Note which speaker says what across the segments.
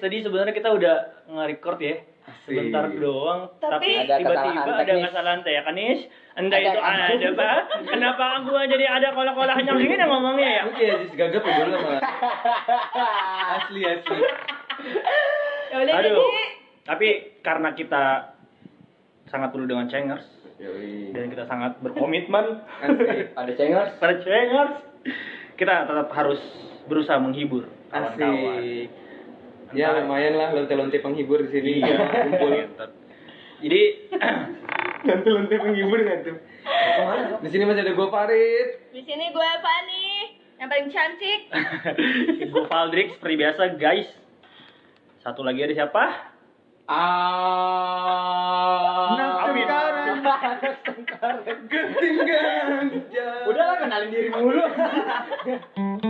Speaker 1: Tadi sebenarnya kita udah nge-record ya. Sebentar doang, tapi,
Speaker 2: Tapi-
Speaker 3: Ada
Speaker 1: tiba-tiba
Speaker 3: kesalahan
Speaker 1: ada
Speaker 3: teknis.
Speaker 1: kesalahan teknis. Entah
Speaker 3: Ada-
Speaker 1: itu ada apa? Kenapa gua jadi ada kolah-kolah yang gini ngomongnya ya?
Speaker 2: Ya jis gagap ya dulu malah. Asli asli.
Speaker 4: Ya udah
Speaker 1: Aduh.
Speaker 4: jadi
Speaker 1: Tapi karena kita sangat perlu dengan cengers
Speaker 2: Yoi.
Speaker 1: dan kita sangat berkomitmen.
Speaker 3: Ada cengers.
Speaker 1: pada cengers, kita tetap harus berusaha menghibur kawan-kawan.
Speaker 2: Ya lumayan lah lonte-lonte penghibur di sini.
Speaker 1: Iya,
Speaker 2: kumpul.
Speaker 1: Jadi
Speaker 2: Lonte-lonte penghibur kan tuh. Di sini masih ada gua Farid.
Speaker 4: di sini gue Fani yang paling cantik.
Speaker 1: gue Valdrix seperti biasa guys. Satu lagi ada siapa?
Speaker 3: Ah.
Speaker 1: Amin.
Speaker 2: Ketinggalan jauh.
Speaker 3: Udah lah kenalin diri mulu.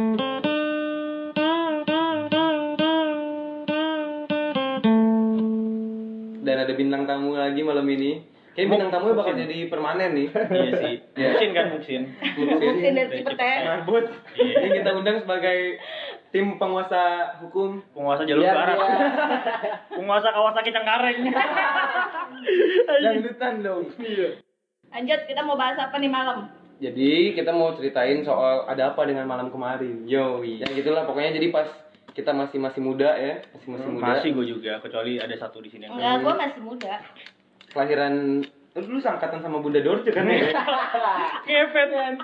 Speaker 2: bintang tamu lagi malam ini. Kayak bintang tamunya bakal jadi permanen nih.
Speaker 1: Iya sih.
Speaker 2: Iya.
Speaker 1: Muksin kan Muksin.
Speaker 4: Mungkin dari Cipete.
Speaker 1: Iya.
Speaker 2: Ini kita undang sebagai tim penguasa hukum.
Speaker 1: Penguasa jalur
Speaker 3: Biar
Speaker 1: barat.
Speaker 3: dia
Speaker 1: Penguasa Kawasaki Cengkareng.
Speaker 2: Dangdutan dong.
Speaker 1: Iya.
Speaker 4: Lanjut kita mau bahas apa nih malam?
Speaker 2: Jadi kita mau ceritain soal ada apa dengan malam kemarin. Yo, ya gitulah pokoknya jadi pas kita masih masih muda ya, masih masih muda.
Speaker 1: Masih gue juga, kecuali ada satu di sini yang
Speaker 4: Enggak, gue masih muda.
Speaker 2: Kelahiran lu dulu sangkatan sama Bunda Dorce kan ya?
Speaker 1: Ngepet kan.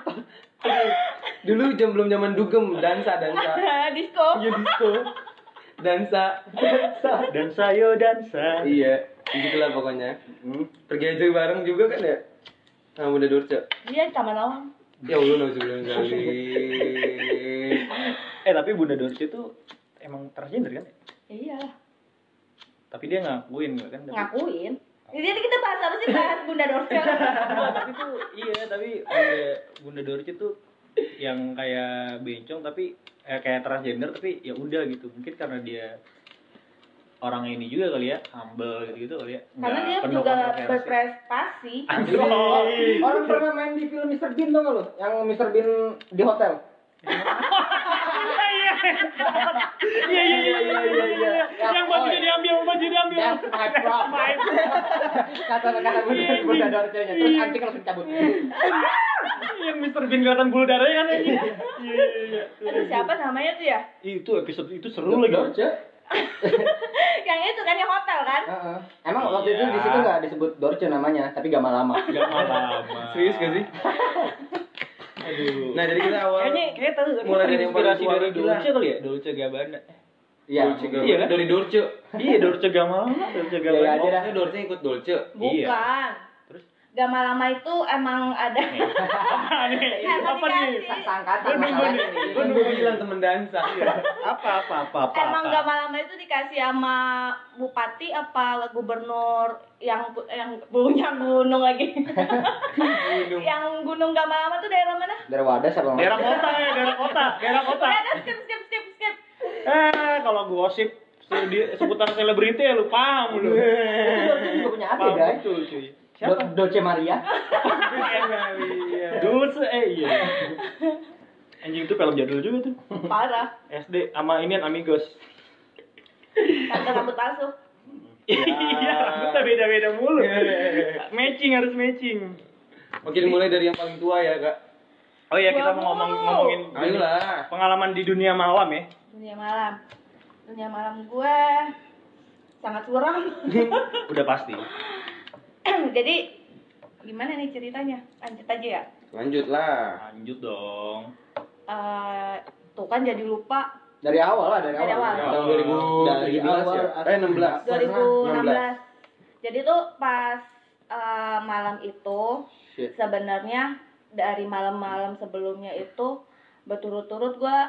Speaker 2: dulu jam belum zaman dugem, dansa dansa.
Speaker 4: Disco.
Speaker 2: Iya disco. Dansa.
Speaker 1: Dan sayo dansa.
Speaker 2: iya, gitulah pokoknya.
Speaker 1: Hmm.
Speaker 2: Pergi aja bareng juga kan ya? Sama Bunda Dorce.
Speaker 4: Dia di Taman Lawang.
Speaker 2: Ya Allah, nauzubillah kali.
Speaker 1: Eh tapi Bunda Dorce itu emang transgender kan?
Speaker 4: Iya,
Speaker 1: Tapi dia ngakuin kan? Tapi-
Speaker 4: ngakuin. Jadi kita bahas apa sih bahas Bunda Dorce?
Speaker 1: Enggak, tapi tuh iya tapi Bunda Bunda Dorce tuh yang kayak bencong tapi eh, kayak transgender tapi ya udah gitu mungkin karena dia orang ini juga kali ya humble gitu gitu kali ya
Speaker 4: Karena
Speaker 1: Nggak
Speaker 4: dia
Speaker 1: penuh
Speaker 4: juga berprestasi.
Speaker 1: Anjing.
Speaker 3: Orang pernah main di film Mr. Bean gak lu? Yang Mr. Bean di hotel.
Speaker 1: Iya iya iya iya iya iya. Yang bajunya diambil, bajunya diambil.
Speaker 3: That's my problem. Kata-kata Bunda
Speaker 1: Iya,
Speaker 3: Bunda Dorce-nya. Terus anjing langsung cabut.
Speaker 1: Yang Mr. Bean kelihatan bulu darahnya kan. Iya iya iya.
Speaker 4: Aduh siapa namanya tuh ya?
Speaker 1: Itu episode itu seru lagi.
Speaker 3: Dorce?
Speaker 4: yang itu kan yang hotel kan?
Speaker 3: Heeh. Emang waktu itu
Speaker 1: Iya.
Speaker 3: di situ nggak disebut Dorce namanya, tapi gak lama.
Speaker 1: Gak lama.
Speaker 2: Serius gak sih?
Speaker 1: Aduh.
Speaker 2: Nah, jadi kita awal
Speaker 1: Kayaknya kayak tahu
Speaker 2: mulai dari yang paling
Speaker 1: dari
Speaker 2: lah.
Speaker 1: Dolce kali ya, Dolce Gabbana.
Speaker 3: Iya.
Speaker 2: Dolce.
Speaker 1: Iya kan?
Speaker 2: Dari Dorce.
Speaker 1: Iya, Dolce Gabbana, Dolce
Speaker 3: Iya,
Speaker 1: Gabbana.
Speaker 3: iya.
Speaker 2: Oh, saya Dorce ikut Dolce.
Speaker 1: Iya.
Speaker 4: Bukan. Gama lama itu emang ada.
Speaker 1: apa nih? Apa nih?
Speaker 3: Sangkatan
Speaker 1: Gua nunggu
Speaker 3: masalahnya
Speaker 1: nih.
Speaker 2: Kan
Speaker 1: nunggu
Speaker 2: gue bilang temen dansa.
Speaker 1: Apa apa apa apa?
Speaker 4: Emang
Speaker 1: apa?
Speaker 4: gama lama itu dikasih sama bupati apa gubernur yang yang punya gunung lagi. yang gunung gama lama tuh daerah mana?
Speaker 3: Dari Wadas apa?
Speaker 1: Daerah kota ya, daerah kota, daerah kota.
Speaker 4: Skip, skip, skip, skip.
Speaker 1: Eh, kalau gosip di seputar selebriti ya lu paham lu.
Speaker 3: Itu juga punya adik,
Speaker 1: Paham
Speaker 3: guys.
Speaker 1: Cuy.
Speaker 3: Do-
Speaker 1: Siapa?
Speaker 3: Dolce Maria.
Speaker 1: Dulce eh iya. Anjing itu film jadul juga tuh.
Speaker 4: Parah.
Speaker 1: SD sama ini Amigos.
Speaker 4: Tante rambut palsu.
Speaker 1: Iya, rambutnya beda-beda mulu. matching harus matching.
Speaker 2: Oke, dimulai dari yang paling tua ya, Kak.
Speaker 1: Oh iya, kita mau ngomong ngomongin
Speaker 2: Ayolah.
Speaker 1: pengalaman di dunia malam ya.
Speaker 4: Dunia malam. Dunia malam gue sangat suram.
Speaker 1: Udah pasti.
Speaker 4: Jadi gimana nih ceritanya? Lanjut aja ya.
Speaker 2: Lanjutlah.
Speaker 1: Lanjut dong.
Speaker 4: Eh, tuh kan jadi lupa
Speaker 3: Dari awal lah, dari
Speaker 4: Dari
Speaker 3: awal.
Speaker 4: awal.
Speaker 2: Tahun
Speaker 3: Dari
Speaker 2: 2017
Speaker 3: awal,
Speaker 2: ya? Eh, 16.
Speaker 4: 2016. Jadi tuh pas eh, malam itu sebenarnya dari malam-malam sebelumnya itu berturut-turut gua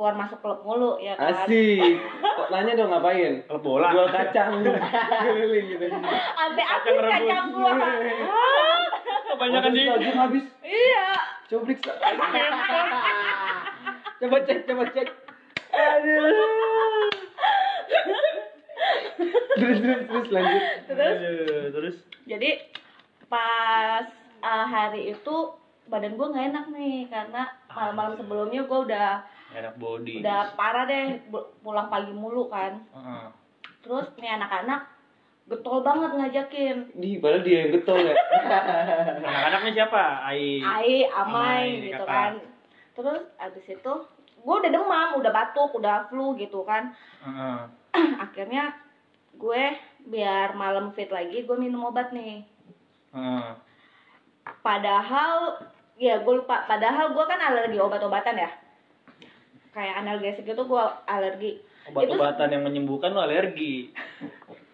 Speaker 4: keluar masuk klub mulu ya kan.
Speaker 2: Asik. Kok nanya dong ngapain?
Speaker 1: Klub bola.
Speaker 2: Jual kacang. Keliling gitu.
Speaker 4: Sampai habis kacang gua.
Speaker 1: Kebanyakan di
Speaker 2: Tajam habis.
Speaker 4: iya.
Speaker 2: Coba periksa. Coba cek, coba cek. Terus, terus, terus lanjut.
Speaker 4: Terus
Speaker 1: Aduh, terus
Speaker 4: jadi pas eh, hari itu badan gue nggak enak nih karena malam-malam sebelumnya gue udah
Speaker 1: enak body
Speaker 4: udah parah deh pulang pagi mulu kan
Speaker 1: Heeh.
Speaker 4: terus nih anak-anak getol banget ngajakin
Speaker 2: Di padahal dia yang getol ya.
Speaker 1: anak-anaknya siapa Ai
Speaker 4: Ai,
Speaker 1: Amai,
Speaker 4: Amai gitu
Speaker 1: kakak.
Speaker 4: kan terus abis itu gue udah demam udah batuk udah flu gitu kan
Speaker 1: Heeh.
Speaker 4: akhirnya gue biar malam fit lagi gue minum obat nih
Speaker 1: Heeh.
Speaker 4: padahal ya gue lupa padahal gue kan alergi obat-obatan ya kayak analgesik itu gue alergi.
Speaker 1: Obat-obatan yang menyembuhkan lo alergi.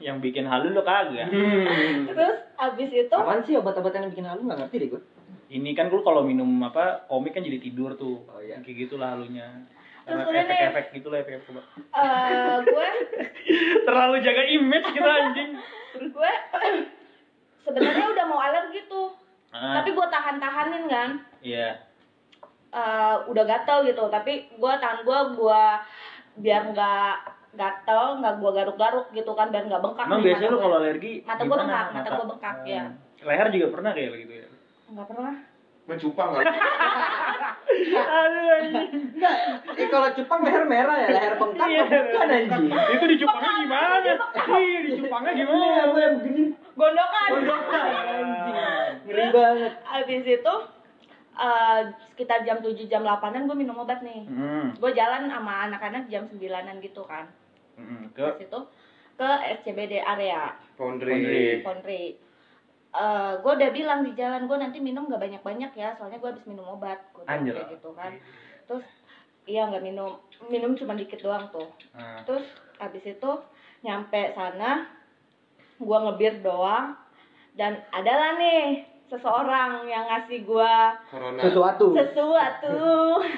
Speaker 1: Yang bikin halu lo kagak.
Speaker 4: Terus abis itu
Speaker 3: Apaan sih obat-obatan yang bikin halu? Nggak ngerti deh gue.
Speaker 1: ini kan lu kalau minum apa komik kan jadi tidur tuh.
Speaker 3: Oh, iya.
Speaker 1: kayak gitulah halunya.
Speaker 4: Terus
Speaker 1: Karena
Speaker 4: udah nih.
Speaker 1: efek-efek gitu lah efek obat
Speaker 4: eh, gue
Speaker 1: terlalu jaga image kita anjing.
Speaker 4: Gue sebenarnya udah mau alergi tuh.
Speaker 1: Ah,
Speaker 4: tapi gue tahan-tahanin kan.
Speaker 1: Iya
Speaker 4: eh, udah gatel gitu tapi gue tahan gue gue biar nggak gatel nggak gue garuk-garuk gitu kan biar nggak bengkak
Speaker 1: emang biasanya
Speaker 4: mata
Speaker 1: lu
Speaker 4: gue.
Speaker 1: kalau alergi
Speaker 4: Mata gua
Speaker 1: gimana?
Speaker 4: bengkak, mata gua bengkak,
Speaker 1: Oh.
Speaker 4: ya.
Speaker 1: leher juga pernah kayak gitu ya
Speaker 4: nggak pernah
Speaker 2: Mencupang kali.
Speaker 1: aduh anjing
Speaker 3: Enggak. Eh kalau cupang leher merah ya, leher bengkak
Speaker 1: Iya.
Speaker 3: bukan anjing.
Speaker 1: itu dicupangnya gimana iya dicupangnya gimana
Speaker 3: Iya, gue yang begini.
Speaker 4: gondokan
Speaker 3: Gondokan anjing. Ngeri banget.
Speaker 4: abis itu eh, sekitar jam 7 jam 8an gue minum obat nih.
Speaker 1: Hmm.
Speaker 4: gue jalan sama anak-anak jam 9an gitu kan.
Speaker 1: Hmm, ke?
Speaker 4: Terus itu ke SCBD area.
Speaker 2: Pondri.
Speaker 4: Pondri Eh gue udah bilang di jalan gue nanti minum gak banyak-banyak ya soalnya gue habis minum obat. Gue kayak gitu kan. Terus iya nggak minum minum cuma dikit doang tuh.
Speaker 1: Nah,
Speaker 4: terus habis itu nyampe sana gue ngebir doang. Dan adalah nih seseorang yang ngasih gue
Speaker 2: Corona.
Speaker 3: Sesuatu.
Speaker 4: sesuatu.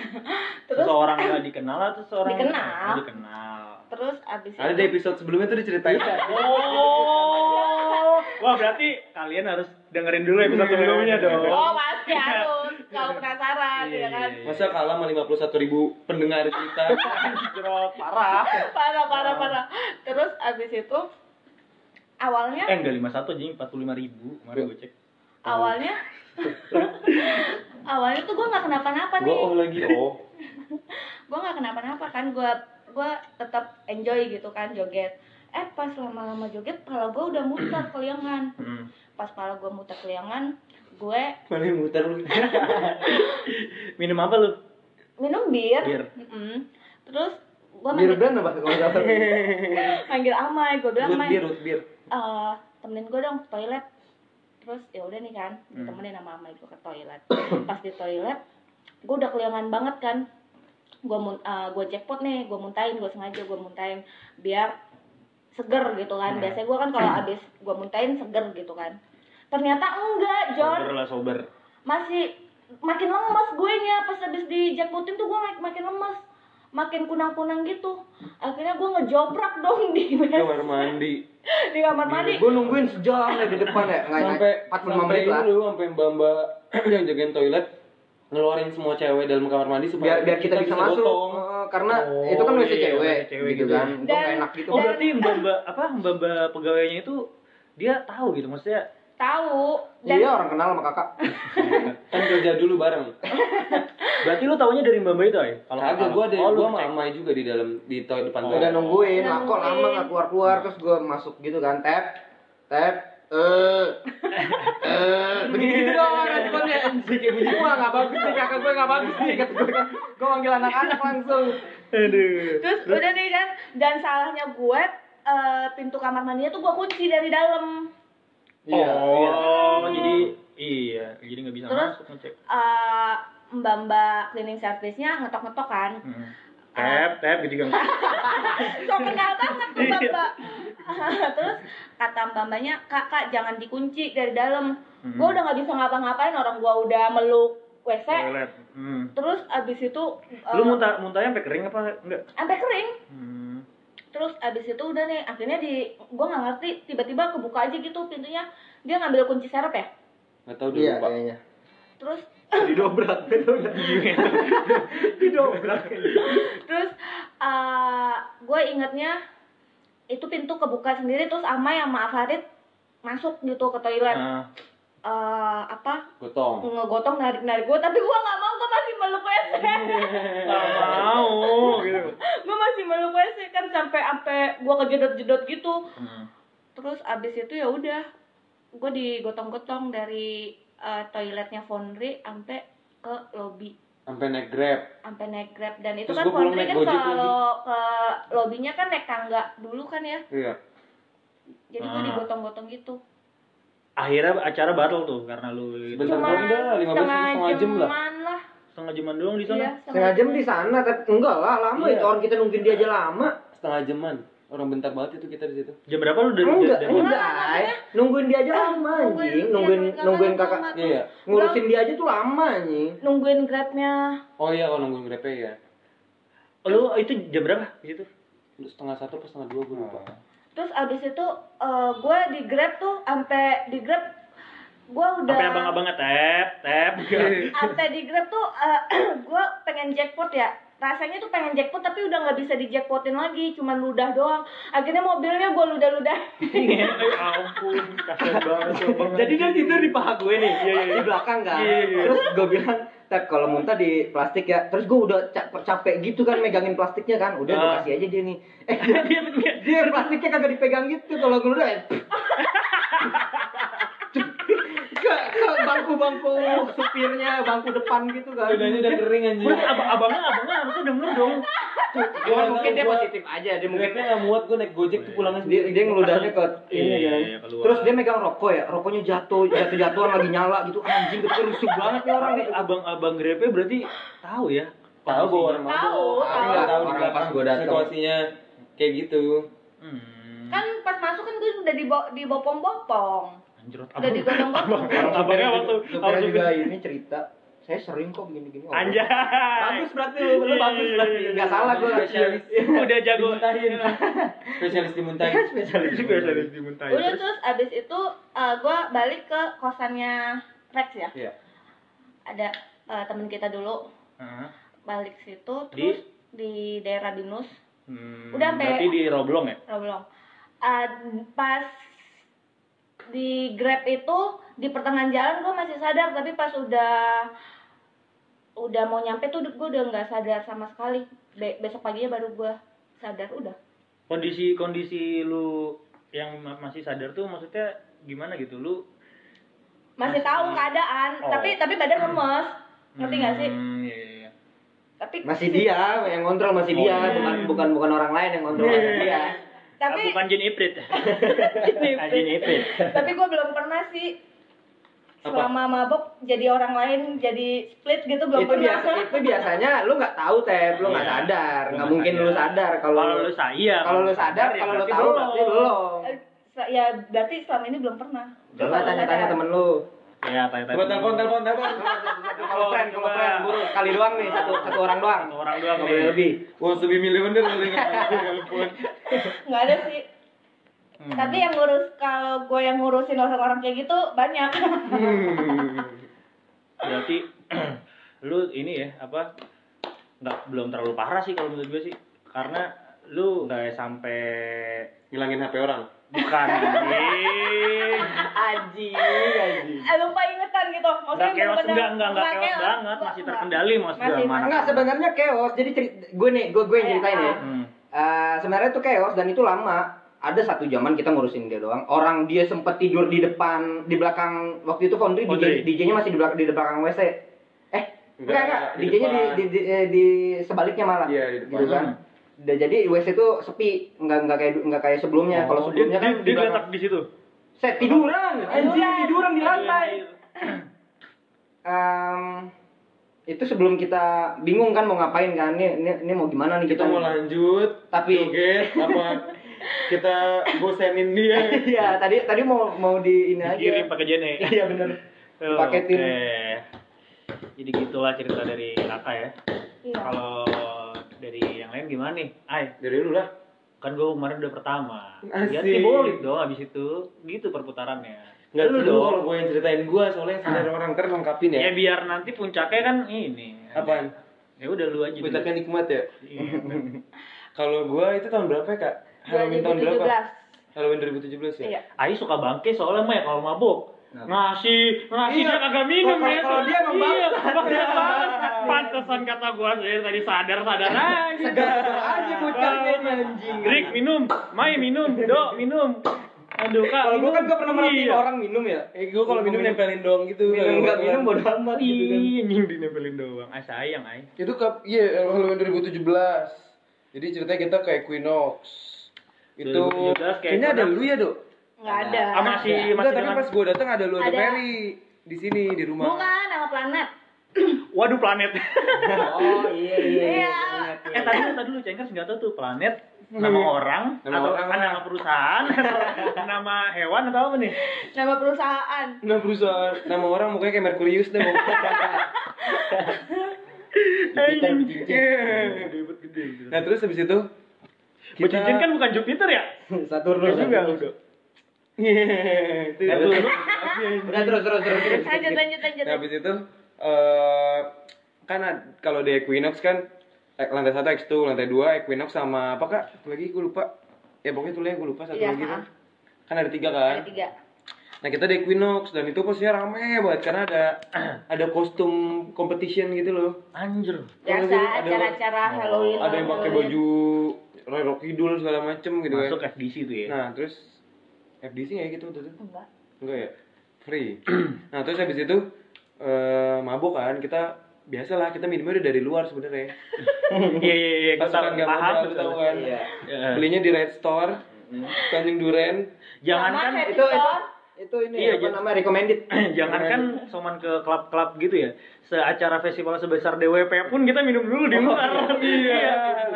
Speaker 4: Terus
Speaker 1: seseorang nggak dikenal atau seseorang
Speaker 4: Dikenal.
Speaker 1: Dikenal?
Speaker 4: Terus abis
Speaker 2: Ada
Speaker 4: itu
Speaker 2: di episode sebelumnya tuh diceritain.
Speaker 1: oh. Wah berarti kalian harus dengerin dulu episode sebelumnya dong.
Speaker 4: Oh pasti harus. Kalau penasaran
Speaker 1: Iya,
Speaker 4: ya kan?
Speaker 1: iya, iya.
Speaker 2: Masa kalah sama 51 ribu pendengar kita.
Speaker 1: Parah.
Speaker 4: Parah parah parah. Terus abis itu awalnya
Speaker 1: eh enggak 51 jing 45 ribu. Kemarin gue cek
Speaker 4: awalnya awalnya tuh gue nggak kenapa-napa nih
Speaker 2: oh lagi oh.
Speaker 4: gue nggak kenapa-napa kan gue gue tetap enjoy gitu kan joget eh pas lama-lama joget pala gue udah muter keliangan
Speaker 1: hmm.
Speaker 4: pas pala gue muter keliangan gue
Speaker 2: yang muter lu?
Speaker 1: minum apa lu
Speaker 4: minum bir,
Speaker 1: Bir.
Speaker 4: Mm-mm. terus gue
Speaker 3: Bir
Speaker 4: manggil,
Speaker 3: brand apa kalau
Speaker 4: manggil amai gue bilang amai
Speaker 2: root beer.
Speaker 4: eh temenin gue dong toilet terus ya udah nih kan
Speaker 1: Hmm.
Speaker 4: ditemenin sama amai gue ke toilet. Pas di toilet gue udah keliangan banget kan. Gue mun gue jackpot nih gue muntahin gue sengaja gue muntahin biar seger gitu kan.
Speaker 1: Hmm.
Speaker 4: biasanya gue kan kalau abis gue muntahin seger gitu kan. Ternyata enggak John.
Speaker 1: Sober lah sober.
Speaker 4: Masih makin lemas gue nya. Pas abis di jackpotin tuh gue mak- makin lemas makin kunang-kunang gitu akhirnya gue ngejobrak dong di
Speaker 2: Kamar mandi.
Speaker 4: di kamar mandi
Speaker 3: Gue nungguin sejam ya di depan ya. Nggak,
Speaker 2: sampai
Speaker 3: nggak, 45
Speaker 2: sampai
Speaker 3: menit lah.
Speaker 2: ini lu sampai mbak-mbak yang jagain toilet ngeluarin semua cewek dalam kamar mandi supaya
Speaker 3: Biar biar kita, bisa, masuk.
Speaker 2: gotong.
Speaker 3: Eh, karena
Speaker 1: Oh,
Speaker 3: itu kan WC
Speaker 1: iya,
Speaker 3: cewek,
Speaker 1: cewek
Speaker 3: gitu kan.
Speaker 4: Dan-
Speaker 3: enak gitu.
Speaker 1: oh berarti mbak mbak apa mbak mbak pegawainya itu dia tahu gitu maksudnya
Speaker 4: tahu. Dan
Speaker 3: Iya orang kenal sama kakak.
Speaker 2: Kan kerja dulu bareng.
Speaker 1: berarti lu taunya dari mbak mbak itu ya kalau
Speaker 2: Kagak
Speaker 1: kalau-
Speaker 2: gua ada
Speaker 1: oh,
Speaker 2: gua sama. Amai juga di dalam di toilet depan
Speaker 1: Oh.
Speaker 2: toilet.
Speaker 3: Udah nungguin, lah kok lama nggak keluar keluar terus gue masuk gitu kan tap tap eh eh begitu gitu doang kayak bunyi gua nggak bagus nih kakak gue nggak bagus nih kata gue kan gue manggil anak-anak langsung.
Speaker 1: Aduh.
Speaker 4: Terus udah nih kan dan salahnya gue eh, pintu kamar mandinya tuh gue kunci dari dalam
Speaker 3: Iya,
Speaker 1: oh jadi iya jadi nggak bisa
Speaker 4: Terus?
Speaker 1: masuk ngecek.
Speaker 4: Eh, mbak-mbak cleaning service-nya ngetok-ngetok kan?
Speaker 1: Hmm. tap tap gitu kan
Speaker 4: so kenal banget tuh mbak-mbak. Terus kata mbak-mbaknya kak kak jangan dikunci dari dalam.
Speaker 1: Hmm.
Speaker 4: gue udah nggak bisa ngapa-ngapain orang gue udah meluk WC
Speaker 1: hmm.
Speaker 4: terus abis itu eh,
Speaker 1: lu muntah muntahnya sampai kering apa enggak
Speaker 4: sampai kering.
Speaker 1: Hmm.
Speaker 4: Terus abis itu udah nih akhirnya di gue nggak ngerti tiba-tiba kebuka aja gitu pintunya. Dia ngambil kunci serep ya?
Speaker 2: Enggak tahu dulu,
Speaker 3: iya
Speaker 2: Pak.
Speaker 3: kayaknya.
Speaker 4: Terus
Speaker 3: didobrak? Didobrak didobrak.
Speaker 4: Terus gue ingetnya itu pintu kebuka sendiri terus Amai sama Farid masuk gitu ke toilet.
Speaker 1: Nah,
Speaker 4: eh, apa
Speaker 2: Gotong.
Speaker 4: ngegotong narik narik gue tapi gue nggak mau gue masih meluk WC
Speaker 1: Gak mau gitu.
Speaker 4: gue masih meluk WC kan sampai sampai gue kejedot jedot gitu
Speaker 1: Hmm.
Speaker 4: terus abis itu ya udah gue digotong-gotong dari eh, toiletnya Foundry sampai ke lobby
Speaker 2: Sampai naik Grab.
Speaker 4: sampai naik grab dan itu
Speaker 2: Terus
Speaker 4: kan
Speaker 2: naik
Speaker 4: kan kalau ke lobbynya kan naik tangga dulu kan ya
Speaker 2: Iya.
Speaker 4: jadi gue
Speaker 1: Ah.
Speaker 4: digotong-gotong gitu
Speaker 1: Akhirnya acara batal tuh karena lu gitu.
Speaker 2: Bentar
Speaker 4: cuma
Speaker 2: doang dah, 15
Speaker 4: setengah
Speaker 2: setengah jam lah.
Speaker 1: setengah jaman doang di sana.
Speaker 4: Iya,
Speaker 3: Setengah jam di sana, tapi enggak lah, lama
Speaker 2: Iya.
Speaker 3: itu orang kita nungguin dia aja lama.
Speaker 2: Setengah jaman. Orang bentar banget itu kita di situ.
Speaker 1: Jam berapa lu dari
Speaker 3: Enggak,
Speaker 1: dari-
Speaker 3: enggak. ay. Nungguin dia aja lama
Speaker 4: Nungguin-
Speaker 3: anjing, nungguin
Speaker 4: nungguin
Speaker 3: nungguin
Speaker 4: kakak.
Speaker 2: Iya.
Speaker 3: ngurusin dia aja tuh lama anjing.
Speaker 4: nungguin grabnya
Speaker 2: Oh iya kalau nungguin Grab ya.
Speaker 1: Lu itu jam berapa di situ?
Speaker 2: Setengah satu apa setengah dua gue lupa.
Speaker 4: Terus abis itu gue di grab tuh sampai di grab gue udah
Speaker 1: Sampai abang-abangnya tap, tap.
Speaker 4: sampai di grab tuh gue pengen jackpot ya rasanya tuh pengen jackpot tapi udah nggak bisa di jackpotin lagi cuman ludah doang akhirnya mobilnya gue ludah ludah
Speaker 1: Ya ampun, banget abang.
Speaker 3: Jadi dia tidur di paha gue nih, di belakang kan.
Speaker 1: Iya, iya.
Speaker 3: Terus gue bilang, Tep kalau muntah di plastik ya. Terus gue udah capek, capek gitu kan megangin plastiknya kan. Udah gue
Speaker 1: Ah.
Speaker 3: kasih aja dia nih. Eh dia, dia plastiknya kagak dipegang gitu kalau ngeludah. ya. ke, ke bangku-bangku supirnya, bangku depan gitu kan.
Speaker 2: Ludahnya udah kering anjing.
Speaker 1: Berarti abang abangnya abangnya harusnya denger dong.
Speaker 3: Cuman mungkin dia positif aja, dia mungkin
Speaker 2: Grabnya nggak muat gue naik Gojek tuh pulangnya
Speaker 3: dia,
Speaker 2: sendiri.
Speaker 3: dia ngeludahnya ke ini
Speaker 1: Iya, iya, keluar.
Speaker 3: Terus dia megang rokok ya, rokoknya jatuh, jatuh jatuhan lagi nyala gitu. Anjing itu rusuh banget nih orang gitu.
Speaker 1: abang-abang grabnya berarti tahu ya.
Speaker 2: Tahu gue orang
Speaker 4: Tahu,
Speaker 2: mabuk.
Speaker 4: tahu.
Speaker 2: Tahu di belakang
Speaker 3: pas gua datang.
Speaker 2: Situasinya kayak gitu.
Speaker 1: Hmm.
Speaker 4: kan pas masuk kan gue udah dibo dibopong-bopong
Speaker 1: Anjrot
Speaker 4: udah digotong-gotong
Speaker 1: Abangnya waktu
Speaker 3: Supirnya juga ini cerita saya sering kok gini-gini. Oh,
Speaker 1: Anjay.
Speaker 3: Bagus berarti lu, lu bagus berarti. Enggak salah gua.
Speaker 2: Spesialis.
Speaker 1: Udah jago.
Speaker 2: Dimuntahin. Spesialis dimuntahin.
Speaker 3: Kan spesialis.
Speaker 1: Spesialis dimuntahin.
Speaker 4: udah terus abis itu gue balik ke kosannya Rex ya
Speaker 2: Iya.
Speaker 4: ada eh, temen kita dulu
Speaker 1: Heeh.
Speaker 4: balik situ
Speaker 1: Di?
Speaker 4: terus di, daerah Binus
Speaker 1: Hmm,
Speaker 4: Udah sampai-
Speaker 1: berarti di Roblong ya?
Speaker 4: Roblong Eh, pas di Grab itu di pertengahan jalan gue masih sadar tapi pas udah udah mau nyampe tuh gue udah nggak sadar sama sekali Be- besok paginya baru gue sadar udah
Speaker 1: Kondisi kondisi lu yang ma- masih sadar tuh maksudnya gimana gitu lu?
Speaker 4: masih
Speaker 1: Masih-
Speaker 4: tahu keadaan
Speaker 1: Oh.
Speaker 4: tapi tapi badan lemes ngerti nggak sih
Speaker 1: Hmm, iya, iya, iya.
Speaker 4: tapi
Speaker 3: Masih dia yang kontrol masih
Speaker 1: Oh,
Speaker 3: dia,
Speaker 1: iya.
Speaker 3: bukan bukan bukan orang lain yang kontrol
Speaker 1: Iya.
Speaker 3: masih dia.
Speaker 4: Tapi
Speaker 1: Ah, bukan jin iprit. Ah, jin iprit.
Speaker 4: tapi gue belum pernah sih selama mabok jadi orang lain jadi split gitu belum
Speaker 3: itu
Speaker 4: pernah
Speaker 3: biasa itu biasanya lu nggak tahu teh lu nggak
Speaker 1: Iya.
Speaker 3: sadar nggak mungkin lu
Speaker 1: sadar.
Speaker 3: sadar kalau
Speaker 1: Kalau lu sa- iya,
Speaker 3: kalau lu sadar
Speaker 1: ya
Speaker 3: kalau lu tahu berarti belum
Speaker 4: Eh, ya berarti selama ini belum pernah
Speaker 3: coba tanya-tanya
Speaker 4: sadar.
Speaker 3: temen lu
Speaker 1: Ya, tanya-tanya.
Speaker 2: Coba telepon, telepon, telepon.
Speaker 3: kalau friend kalau friend buru sekali doang nih satu satu orang doang
Speaker 1: Satu orang doang nih.
Speaker 3: boleh lebih
Speaker 2: to be millionaire kali nggak telepon.
Speaker 4: nggak ada sih
Speaker 1: Hmm.
Speaker 4: tapi yang ngurus kalau gue yang ngurusin orang-orang kayak gitu banyak
Speaker 1: berarti lu ini ya apa nggak belum terlalu parah sih kalau menurut gue sih karena lu nggak sampai
Speaker 2: Ngilangin HP orang.
Speaker 1: Bukan anjing.
Speaker 3: Anjing anjing.
Speaker 4: Eh, lupa ingetan gitu. Maksudnya
Speaker 1: nggak chaos
Speaker 4: bener-bener
Speaker 1: enggak enggak enggak chaos
Speaker 4: chaos.
Speaker 1: banget masih terkendali maksud gue
Speaker 4: Masih,
Speaker 1: mana
Speaker 3: enggak sebenarnya chaos. Jadi cerit gue nih gue gue yang
Speaker 4: Iya,
Speaker 3: ceritain ya.
Speaker 1: Hmm.
Speaker 3: Eh, sebenarnya itu chaos dan itu lama. Ada satu zaman kita ngurusin dia doang. Orang dia sempat tidur di depan di belakang waktu itu Foundry. DJ DJ-nya masih di belakang di belakang WC eh enggak enggak
Speaker 2: di
Speaker 3: DJ-nya di, di, di, di sebaliknya malah.
Speaker 2: Iya, di depan.
Speaker 3: gitu kan Dan jadi WC itu sepi. Nggak nggak kayak enggak kayak sebelumnya. Kalau
Speaker 1: Oh, dia,
Speaker 3: sebelumnya
Speaker 1: dia,
Speaker 3: kan
Speaker 1: dia
Speaker 3: di belakang-
Speaker 1: letak di situ?
Speaker 3: Saya tiduran. Anjing tiduran. di lantai. Em, itu sebelum kita bingung kan mau ngapain kan. Ini ini, ini mau gimana nih
Speaker 2: Kita mau lanjut,
Speaker 3: Tapi-
Speaker 2: joget apa kita bosenin dia.
Speaker 3: Iya, tadi tadi mau mau di ini aja.
Speaker 1: kirim pakai jene.
Speaker 3: Iya bener.
Speaker 1: Oh,
Speaker 3: Paketin.
Speaker 1: jadi gitulah cerita dari kakak ya.
Speaker 4: Iya.
Speaker 1: kalau dari yang lain gimana nih ay
Speaker 2: Dari dulu lah.
Speaker 1: kan gue kemarin udah pertama
Speaker 2: Asik.
Speaker 1: ganti bolik dong abis itu gitu perputarannya
Speaker 2: Nggak
Speaker 1: Lu
Speaker 2: dulu
Speaker 1: dong.
Speaker 2: kalau gue yang ceritain gue soalnya sadar orang ntar lengkapin
Speaker 1: ya
Speaker 2: ya.
Speaker 1: biar nanti puncaknya kan ini
Speaker 2: Apaan?
Speaker 1: ya udah lu aja dulu.
Speaker 2: Puncaknya nikmat ya.
Speaker 1: Iya.
Speaker 2: Kalau gue itu tahun berapa ya kak? Halloween tahun berapa?
Speaker 4: 2017
Speaker 2: Halloween 2017 ya.
Speaker 4: iya
Speaker 1: Ayi suka bangke soalnya mah ya kalau mabuk ngasih ngasih
Speaker 3: Iya.
Speaker 1: dia kagak minum
Speaker 3: Kalau-
Speaker 1: ya
Speaker 3: kalau dia emang
Speaker 1: iya banget pantesan kata gua saya tadi sadar sadar aja
Speaker 3: Segar aja bocahnya ini anjing.
Speaker 1: Rick minum Mai minum Do minum aduh kak
Speaker 3: Kalau gua kan
Speaker 1: minum.
Speaker 3: gak pernah merhatiin
Speaker 1: Iya.
Speaker 3: orang minum ya.
Speaker 2: Eh gue kalau minum nempelin doang gitu.
Speaker 3: Minum enggak minum bodo amat gitu kan.
Speaker 1: Ih, anjing dinempelin doang ah sayang ay
Speaker 2: Itu kap iya Halloween 2017. Jadi ceritanya kita ke Equinox. Itu
Speaker 1: 2017 kayak
Speaker 2: kayaknya ada lu ya, Dok?
Speaker 4: Nggak ada
Speaker 1: masih
Speaker 2: Enggak,
Speaker 1: masih
Speaker 2: tapi
Speaker 1: dengan
Speaker 2: pas gue datang ada lu ada,
Speaker 4: Ada.
Speaker 2: Mary di sini di rumah.
Speaker 4: bukan nama planet
Speaker 1: waduh planet
Speaker 3: Oh iya iya.
Speaker 4: Iya.
Speaker 1: eh tadi lu tadi lu cengkers nggak tahu tuh planet nama orang
Speaker 2: Nama
Speaker 1: atau
Speaker 2: orang
Speaker 1: kan nama perusahaan atau nama hewan atau apa nih
Speaker 4: nama perusahaan
Speaker 2: Nah perusahaan nama orang mukanya kayak Merkurius deh.
Speaker 3: Jupiter
Speaker 2: nah terus habis itu
Speaker 1: Cincin kan bukan Jupiter ya?
Speaker 3: Saturnus
Speaker 1: Juga udah.
Speaker 2: Itu
Speaker 1: Nah, tuh, lu-
Speaker 3: Udah terus terus terus. terus.
Speaker 4: lanjut lanjut lanjut
Speaker 2: Nah, habis itu eh kan kalau di Equinox kan eh, lantai satu X2, lantai dua Equinox sama apa kak? Satu lagi gue lupa. Ya pokoknya tuh gue lupa satu
Speaker 4: Iya,
Speaker 2: lagi kan. Kan ada tiga kan.
Speaker 4: ada tiga
Speaker 2: Nah kita di Equinox dan itu posisinya rame banget karena ada ada kostum competition gitu loh.
Speaker 1: Anjir.
Speaker 4: biasa
Speaker 2: Ada-
Speaker 4: acara-acara Halloween
Speaker 2: Ada yang pakai baju Roy Rock Kidul segala macem gitu
Speaker 1: Masuk
Speaker 2: kan.
Speaker 1: FDC tuh ya.
Speaker 2: Nah terus FDC ya gitu tuh.
Speaker 4: enggak
Speaker 2: Enggak ya? Free. nah, terus habis itu eh mabuk kan, kita biasalah kita minumnya udah dari luar sebenarnya.
Speaker 1: Iya iya iya, gua tahu
Speaker 2: Pasukan gak
Speaker 1: paham
Speaker 2: modal tahu kan.
Speaker 3: Iya.
Speaker 1: Iya.
Speaker 2: Belinya di Red Store, Tanjung Duren.
Speaker 1: Jangankan
Speaker 4: Sama
Speaker 3: Itu itu ini
Speaker 1: Iya,
Speaker 3: apa
Speaker 1: jadi-
Speaker 3: namanya recommended.
Speaker 1: jangankan soman ke klub-klub gitu ya. Seacara festival sebesar DWP pun kita minum dulu di luar. Iya.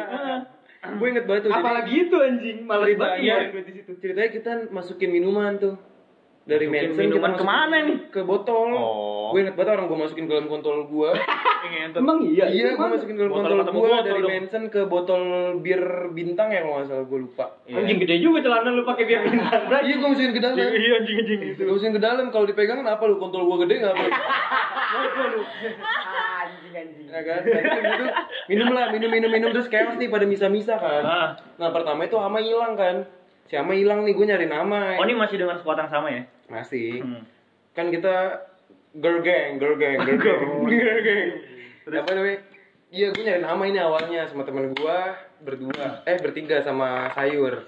Speaker 2: Gue inget banget tuh. jadi
Speaker 3: Apalagi itu anjing, malah
Speaker 2: ceritanya,
Speaker 3: dibayar.
Speaker 2: ceritanya kita masukin minuman tuh. Dari
Speaker 1: Masukin
Speaker 2: Manson
Speaker 1: minuman
Speaker 2: ke
Speaker 1: mana nih?
Speaker 2: Ke botol.
Speaker 1: Oh.
Speaker 2: Gue inget banget orang gue masukin ke dalam kontol gue.
Speaker 1: Pengen
Speaker 3: Emang iya.
Speaker 2: iya, gue masukin ke dalam kontol gue dari. Manson ke botol bir bintang ya kalau nggak salah gue lupa.
Speaker 3: Anjing gede juga celana lu pakai biar bintang, Bray.
Speaker 2: Iya, gue masukin ke dalam.
Speaker 1: Iya anjing anjing gitu.
Speaker 2: Gak masukin ke dalam, kalau dipegang apa lu kontol gue gede nggak apa?
Speaker 3: Anjing anjing.
Speaker 2: ya kan? Nah, gitu, minum lah, minum minum minum terus chaos nih pada misa-misa kan.
Speaker 1: Ah.
Speaker 2: Nah pertama itu Ama hilang kan. Si Ama hilang nih, gue nyari nama.
Speaker 1: Oh ini masih dengan squad yang sama ya?
Speaker 2: Masih.
Speaker 1: Hmm.
Speaker 2: Kan kita girl gang, girl gang, girl gang, girl gang. Apa namanya? Iya, gue nyari nama ini awalnya sama temen gue berdua, eh bertiga sama sayur.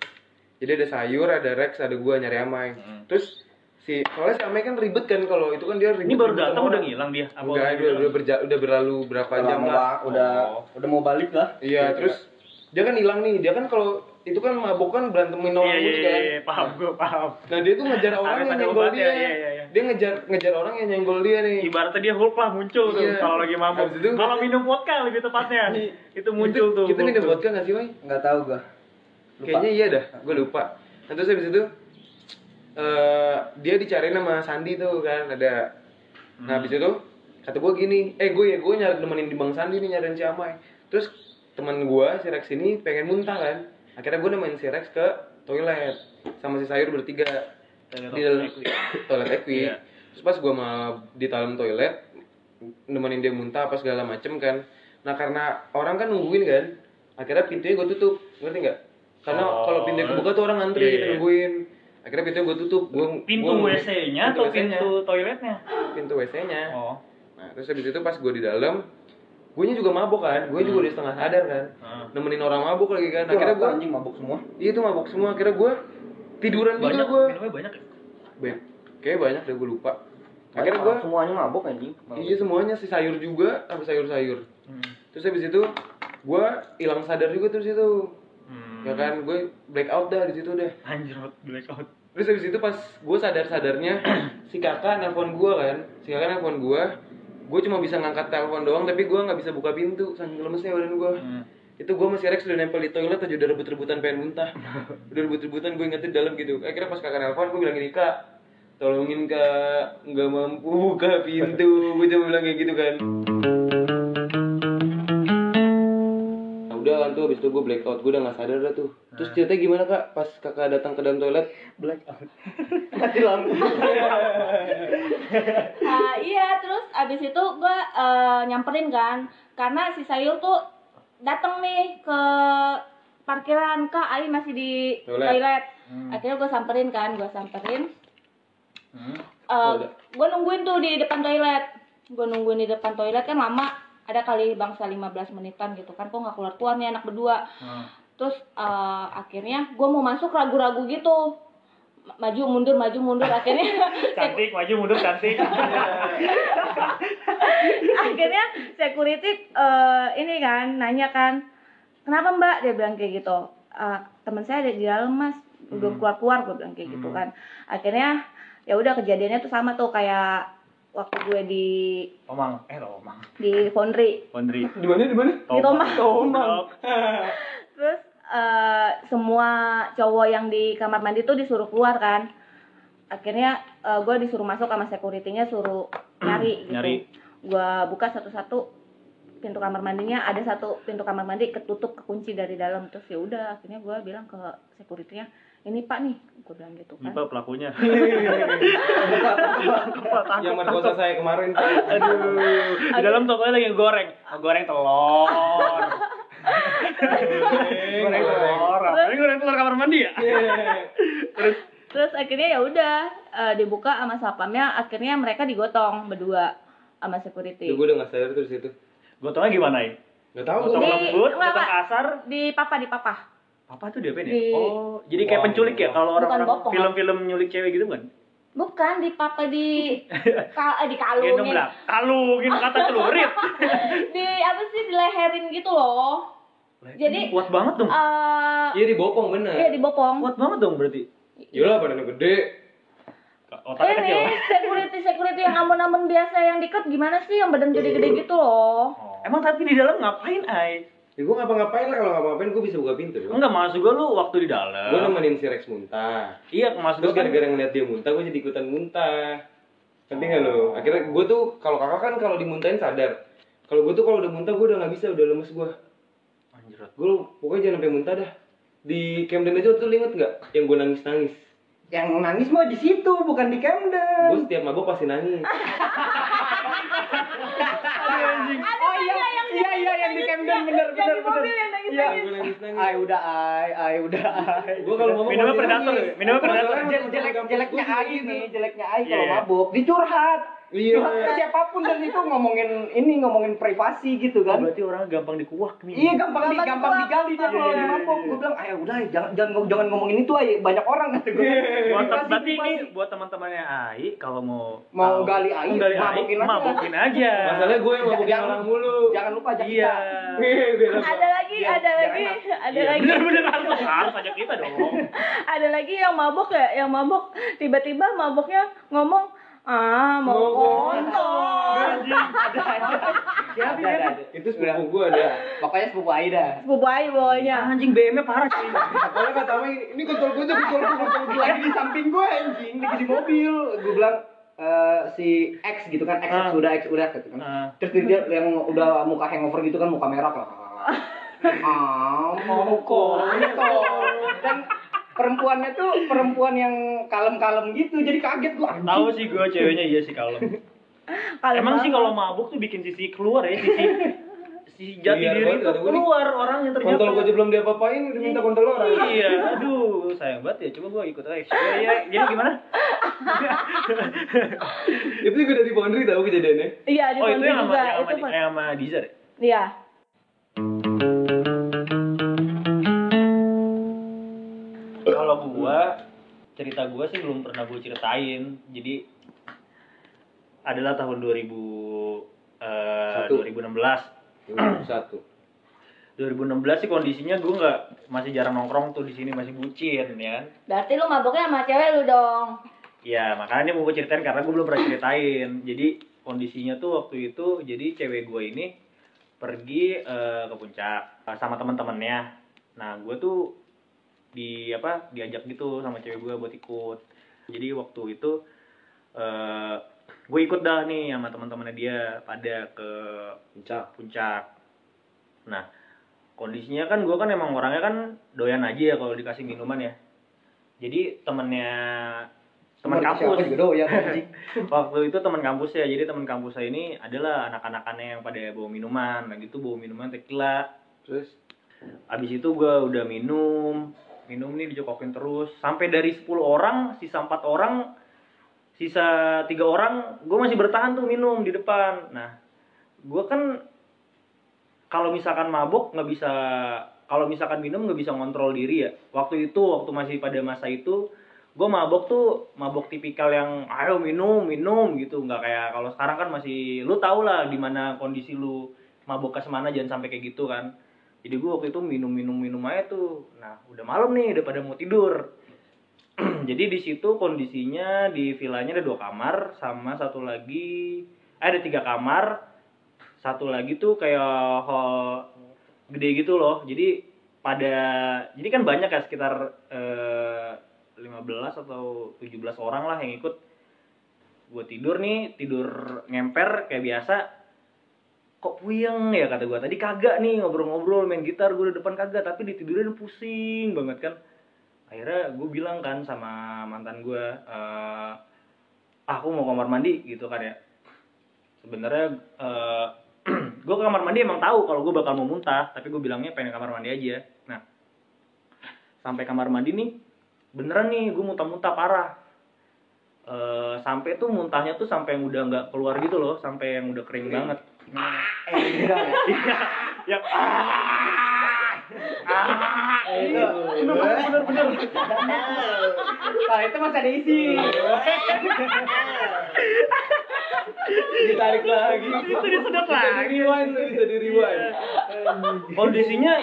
Speaker 2: Jadi ada sayur, ada Rex, ada gue nyari Amai. Terus si soalnya si Amai kan ribet kan kalau itu kan dia ribet.
Speaker 1: Ini baru datang udah ngilang dia? Apa
Speaker 2: Enggak,
Speaker 1: udah
Speaker 2: udah, udah, berja- udah berlalu berapa jam lah.
Speaker 3: udah
Speaker 1: Oh.
Speaker 3: udah mau balik lah.
Speaker 2: Iya, terus dia kan hilang nih. Dia kan kalau itu kan mabuk kan berantemin
Speaker 1: Iya
Speaker 2: orang
Speaker 1: iya
Speaker 2: gitu
Speaker 1: iya,
Speaker 2: kan.
Speaker 1: iya, paham gue paham.
Speaker 2: Nah, dia tuh ngejar orang yang nyenggol dia.
Speaker 1: iya, iya, iya.
Speaker 2: Dia ngejar ngejar orang yang nyenggol dia nih.
Speaker 1: Ibaratnya dia Hulk lah muncul tuh
Speaker 2: Iya.
Speaker 1: kalau lagi mabuk. Kalau minum vodka lebih tepatnya. itu muncul
Speaker 2: Itu-
Speaker 1: tuh.
Speaker 2: Kita minum
Speaker 1: tuh.
Speaker 2: vodka nggak sih, Wai?
Speaker 3: Enggak tahu gua. Lupa.
Speaker 2: Kayaknya iya dah, gue lupa. Nah, terus habis itu eh dia dicariin sama Sandi tuh kan ada. Nah habis itu kata gue gini, eh gue ya gue nyari nemenin di Bang Sandi nih nyariin si Amai. Terus teman gue si Rex ini pengen muntah kan. Akhirnya gue nemenin si Rex ke toilet sama si Sayur bertiga
Speaker 1: Toilet
Speaker 2: di dalam
Speaker 1: Equi.
Speaker 2: toilet Equi.
Speaker 1: Iya.
Speaker 2: Terus pas gue mau di dalam toilet nemenin dia muntah apa segala macem kan. Nah karena orang kan nungguin kan, akhirnya pintunya gue tutup, ngerti nggak? Karena
Speaker 1: Oh.
Speaker 2: kalau pintunya kebuka tuh orang ngantri gitu
Speaker 1: iya.
Speaker 2: nungguin. Akhirnya pintunya gue tutup, gue
Speaker 1: Pintu WC-nya atau
Speaker 2: WC-nya.
Speaker 1: pintu toiletnya?
Speaker 2: pintu WC-nya.
Speaker 1: Oh.
Speaker 2: Nah terus habis itu pas gue di dalam, gue juga mabuk kan, gue juga udah setengah sadar kan,
Speaker 1: Hmm.
Speaker 2: nemenin orang mabuk lagi kan.
Speaker 3: Itu
Speaker 2: Akhirnya gue,
Speaker 3: anjing mabuk semua.
Speaker 2: iya tuh mabuk semua. Akhirnya gue tiduran juga
Speaker 1: Banyak,
Speaker 2: gue.
Speaker 1: minumnya banyak ya?
Speaker 2: Be- Kayaknya banyak deh gue lupa. Akhirnya gue,
Speaker 3: semuanya mabuk anjing.
Speaker 2: iya semuanya si sayur juga, sama sayur-sayur.
Speaker 1: Hmm.
Speaker 2: Terus habis itu gue hilang sadar juga terus itu.
Speaker 1: Hmm.
Speaker 2: Ya kan, gue black out dah di situ deh.
Speaker 1: Anjir, blackout.
Speaker 2: Terus habis itu pas gue sadar-sadarnya si kakak nelpon gue kan, si kakak nelpon gue, gue cuma bisa ngangkat telepon doang tapi gue nggak bisa buka pintu, saking lemesnya badan gue.
Speaker 1: Hmm.
Speaker 2: Itu gue masih Rex udah nempel di toilet aja udah rebut-rebutan pengen muntah, udah rebut-rebutan gue ingetin dalam gitu. Akhirnya pas kakak nelpon gue bilang gini kak, tolongin kak, nggak mampu buka pintu, gue cuma bilang kayak gitu kan. Tuh habis itu gue black out, gue udah nggak sadar dah tuh. Terus ceritanya gimana kak pas kakak datang ke dalam toilet?
Speaker 3: Black out. Mati lampu.
Speaker 4: Ah, iya terus abis itu gue nyamperin kan karena si sayur tuh dateng nih ke parkiran kak Ai masih di
Speaker 2: Toilet.
Speaker 4: toilet,
Speaker 1: Hmm.
Speaker 4: akhirnya gue samperin kan gue samperin
Speaker 1: Hmm.
Speaker 2: Oh, udah.
Speaker 4: gue nungguin tuh di depan toilet gue nungguin di depan toilet kan lama ada kali bangsa 15 menitan gitu kan kok nggak keluar keluar nih anak berdua
Speaker 1: Hmm.
Speaker 4: terus eh, akhirnya gue mau masuk ragu-ragu gitu Ma- maju mundur maju mundur akhirnya
Speaker 1: Cantik, maju mundur cantik.
Speaker 4: akhirnya security eh, ini kan nanya kan kenapa mbak dia bilang kayak gitu "Eh, teman saya ada di dalam mas belum
Speaker 1: Hmm.
Speaker 4: keluar keluar gue bilang kayak gitu
Speaker 1: Hmm.
Speaker 4: kan akhirnya ya udah kejadiannya tuh sama tuh kayak waktu gue di
Speaker 1: Omang, eh lo Omang.
Speaker 4: di Foundry
Speaker 1: Pondri.
Speaker 2: Di mana di mana?
Speaker 4: Di Tomang.
Speaker 1: Tomang.
Speaker 4: terus eh, semua cowok yang di kamar mandi tuh disuruh keluar kan akhirnya eh, gue disuruh masuk sama securitynya suruh nyari gitu
Speaker 1: Nyari.
Speaker 4: gue buka satu-satu pintu kamar mandinya ada satu pintu kamar mandi ketutup kekunci dari dalam terus ya udah akhirnya gue bilang ke securitynya ini pak nih gue bilang gitu
Speaker 1: Ini
Speaker 4: kan
Speaker 1: Pak pelakunya.
Speaker 2: Yang merkosa saya kemarin tuh.
Speaker 1: Aduh. Di dalam tokonya lagi goreng. Oh, goreng telur. goreng telur. Ini goreng telur kamar mandi ya? Terus
Speaker 4: terus akhirnya ya udah eh, dibuka sama satpamnya akhirnya mereka digotong berdua sama security
Speaker 2: Gue udah nggak sadar tuh di situ.
Speaker 1: gotongnya gimana ya?
Speaker 2: Gak tahu
Speaker 1: Gotong
Speaker 2: gue.
Speaker 4: Di-
Speaker 1: lembut, gotong kasar.
Speaker 4: di papa di papa
Speaker 1: Apa tuh diapain ya?
Speaker 4: Di-
Speaker 1: Oh, jadi kayak
Speaker 2: Wah,
Speaker 1: penculik ya kalau orang-orang film-film nyulik cewek gitu kan?
Speaker 4: bukan di papa di kal eh, di
Speaker 1: Gendong
Speaker 4: kalungin
Speaker 1: lah. Kalungin kata celurit.
Speaker 4: di apa sih dileherin gitu loh Jadi-
Speaker 1: kuat banget dong.
Speaker 4: eh
Speaker 2: Iya dibopong bener.
Speaker 4: iya dibopong
Speaker 1: Kuat banget dong berarti.
Speaker 2: Yalah badannya gede.
Speaker 1: Otaknya kecil.
Speaker 4: ini security security yang amun-amun biasa yang diket gimana sih yang badan gede-gede gitu loh
Speaker 1: Oh. Emang tapi di dalam ngapain, Ai?
Speaker 2: Ya gue ngapa-ngapain lah kalau ngapa-ngapain gue bisa buka pintu. Gue
Speaker 1: Enggak maksud gua lu waktu di dalam.
Speaker 2: nemenin si Rex muntah.
Speaker 1: Iya, maksud
Speaker 2: Terus
Speaker 1: gua kan
Speaker 2: gara-gara ngeliat dia muntah, gue jadi ikutan muntah. Ngerti nggak lo? Akhirnya gue tuh kalau kakak kan kalau dimuntahin sadar. Kalau gue tuh kalau udah muntah gue udah nggak bisa, udah lemes gue.
Speaker 1: Anjir.
Speaker 2: Gue pokoknya jangan sampai muntah dah. Di Camden aja tuh lu inget nggak? Yang gue nangis nangis.
Speaker 3: Yang nangis mah di situ, bukan di Camden.
Speaker 2: Gue setiap mabok pasti nangis.
Speaker 3: Oh iya, iya iya yang di Camden bener
Speaker 4: yang
Speaker 3: bener
Speaker 4: di mobil
Speaker 3: bener.
Speaker 4: yang nangis
Speaker 3: Iya. Ay udah ay, ay udah ay.
Speaker 2: Gue kalau mabok
Speaker 1: Minumnya predator ya? Minumnya predator.
Speaker 3: Jeleknya
Speaker 2: Gua gitu.
Speaker 3: nih, jeleknya
Speaker 1: Iya,
Speaker 3: kalau
Speaker 1: iya.
Speaker 3: mabuk dicurhat.
Speaker 2: Iya.
Speaker 3: Curhat ke siapa pun dan itu ngomongin ini ngomongin privasi gitu
Speaker 1: Oh,
Speaker 3: kan.
Speaker 1: berarti orang gampang dikuak nih.
Speaker 3: Iya gampang di
Speaker 4: Gampang
Speaker 3: gampang
Speaker 4: dikuak.
Speaker 3: digali dia kalau
Speaker 1: Iya,
Speaker 3: di
Speaker 1: iya,
Speaker 3: mabok.
Speaker 1: iya.
Speaker 3: Gue bilang, ayo udah jangan jangan jangan ngomongin itu ay banyak orang kata gue.
Speaker 1: Buat,
Speaker 3: Privasi,
Speaker 1: berarti ini buat teman-temannya Ai kalau mau
Speaker 3: Mau gali Ai,
Speaker 1: mau gali
Speaker 3: mabokin aja.
Speaker 1: mabokin aja.
Speaker 2: Masalahnya gue yang mabokin
Speaker 3: Jangan-
Speaker 2: orang mulu.
Speaker 3: Jangan lupa ajak
Speaker 1: Iya.
Speaker 3: kita.
Speaker 4: ada lagi
Speaker 3: Iya,
Speaker 4: ada lagi ada
Speaker 1: Iya,
Speaker 4: lagi
Speaker 1: bener-bener harus harus ajak kita dong.
Speaker 4: ada lagi yang mabok ya yang mabok tiba-tiba maboknya ngomong ah mau
Speaker 2: Mau
Speaker 4: kontol
Speaker 3: Siapa ya?
Speaker 2: Itu sepupu gue ada.
Speaker 3: Pokoknya sepupu Aida.
Speaker 4: sepupu aja bawahnya
Speaker 1: Anjing BM-nya parah cuy.
Speaker 2: Soalnya kata ini, kontol gue tuh kontol gue kontol gue.
Speaker 3: lagi di samping gue anjing lagi di mobil gue bilang eh, si X gitu kan X, X
Speaker 1: Ah.
Speaker 3: udah X udah gitu kan
Speaker 1: Ah.
Speaker 3: terus dia yang udah muka hangover gitu kan muka merah lah ah mau kontol dan perempuannya tuh perempuan yang kalem-kalem gitu jadi kaget gua.
Speaker 1: Tahu sih gue ceweknya iya sih kalem.
Speaker 4: Kalau
Speaker 1: Emang sih
Speaker 4: banget.
Speaker 1: kalau mabuk tuh bikin sisi keluar ya, sisi si jati
Speaker 2: Iya,
Speaker 1: diri itu keluar orang yang ternyata.
Speaker 2: Kontol gue aja belum diapa-apain udah minta kontol orang.
Speaker 1: Iya, aduh, sayang banget ya. Coba gue ikut aja. Ya, ya, jadi gimana?
Speaker 2: Itu juga dari boundary tahu kejadiannya.
Speaker 4: iya di
Speaker 1: Oh, itu yang sama,
Speaker 4: juga
Speaker 1: yang sama,
Speaker 4: itu pun-
Speaker 1: yang sama Dizar ya?
Speaker 4: iya
Speaker 1: Kalau gua cerita gua sih belum pernah gua ceritain. Jadi adalah tahun 2000 eh,
Speaker 2: Satu.
Speaker 1: 2016.
Speaker 2: Satu.
Speaker 1: 2016 sih kondisinya gua nggak masih jarang nongkrong tuh di sini masih bucin ya kan.
Speaker 4: berarti lu maboknya sama cewek lu dong
Speaker 1: Ya makanya ini mau gue ceritain karena gue belum pernah ceritain. Jadi kondisinya tuh waktu itu jadi cewek gue ini pergi eh, ke puncak eh, sama teman-temannya. Nah gue tuh di apa diajak gitu sama cewek gue buat ikut. Jadi waktu itu eh gue ikut dah nih sama teman-temannya dia pada ke
Speaker 2: Puncak.
Speaker 1: puncak. Nah kondisinya kan gue kan emang orangnya kan doyan aja ya kalau dikasih minuman ya. Jadi temennya teman kampus
Speaker 3: juga doyan
Speaker 1: waktu itu teman kampus ya jadi teman kampus saya ini adalah anak-anakannya yang pada bawa minuman nah gitu bawa minuman tequila
Speaker 2: Terus
Speaker 1: abis itu gua udah minum minum nih dijokokin terus. Sampai dari 10 orang sisa 4 orang sisa tiga orang gue masih bertahan tuh minum di depan. Nah gue kan kalau misalkan mabuk nggak bisa kalau misalkan minum nggak bisa ngontrol diri ya. Waktu itu waktu masih pada masa itu gue mabok tuh mabok tipikal yang ayo minum minum gitu. Nggak kayak kalau sekarang kan masih lu tau lah di mana kondisi lu mabok ke semana jangan sampai kayak gitu kan jadi gue waktu itu minum minum minum aja tuh. Nah udah malam nih udah pada mau tidur. Jadi di situ kondisinya di villanya ada dua kamar sama satu lagi eh, ada tiga kamar. Satu lagi tuh kayak hall gede gitu loh. Jadi pada jadi kan banyak ya sekitar eh, 15 atau 17 orang lah yang ikut. Gue tidur nih tidur ngemper kayak biasa kok puyeng ya kata gue tadi kagak nih ngobrol-ngobrol main gitar gue di depan kagak tapi ditidurin pusing banget kan. Akhirnya gue bilang kan sama mantan gue eh aku mau kamar mandi gitu kan ya. Sebenarnya eh gue ke kamar mandi emang tahu kalau gue bakal mau muntah tapi gue bilangnya pengen kamar mandi aja. Nah sampai kamar mandi nih beneran nih gue muntah-muntah parah. Eh sampai tuh muntahnya tuh sampai yang udah nggak keluar gitu loh sampai yang udah kering. banget
Speaker 3: Eh, gitu ya.
Speaker 1: iya yang ah
Speaker 3: Eh, itu.
Speaker 1: bener bener
Speaker 3: Nah, itu masih ada isi. Ditarik lagi.
Speaker 1: itu disedot lagi
Speaker 2: rewind bisa di rewind.
Speaker 1: kondisinya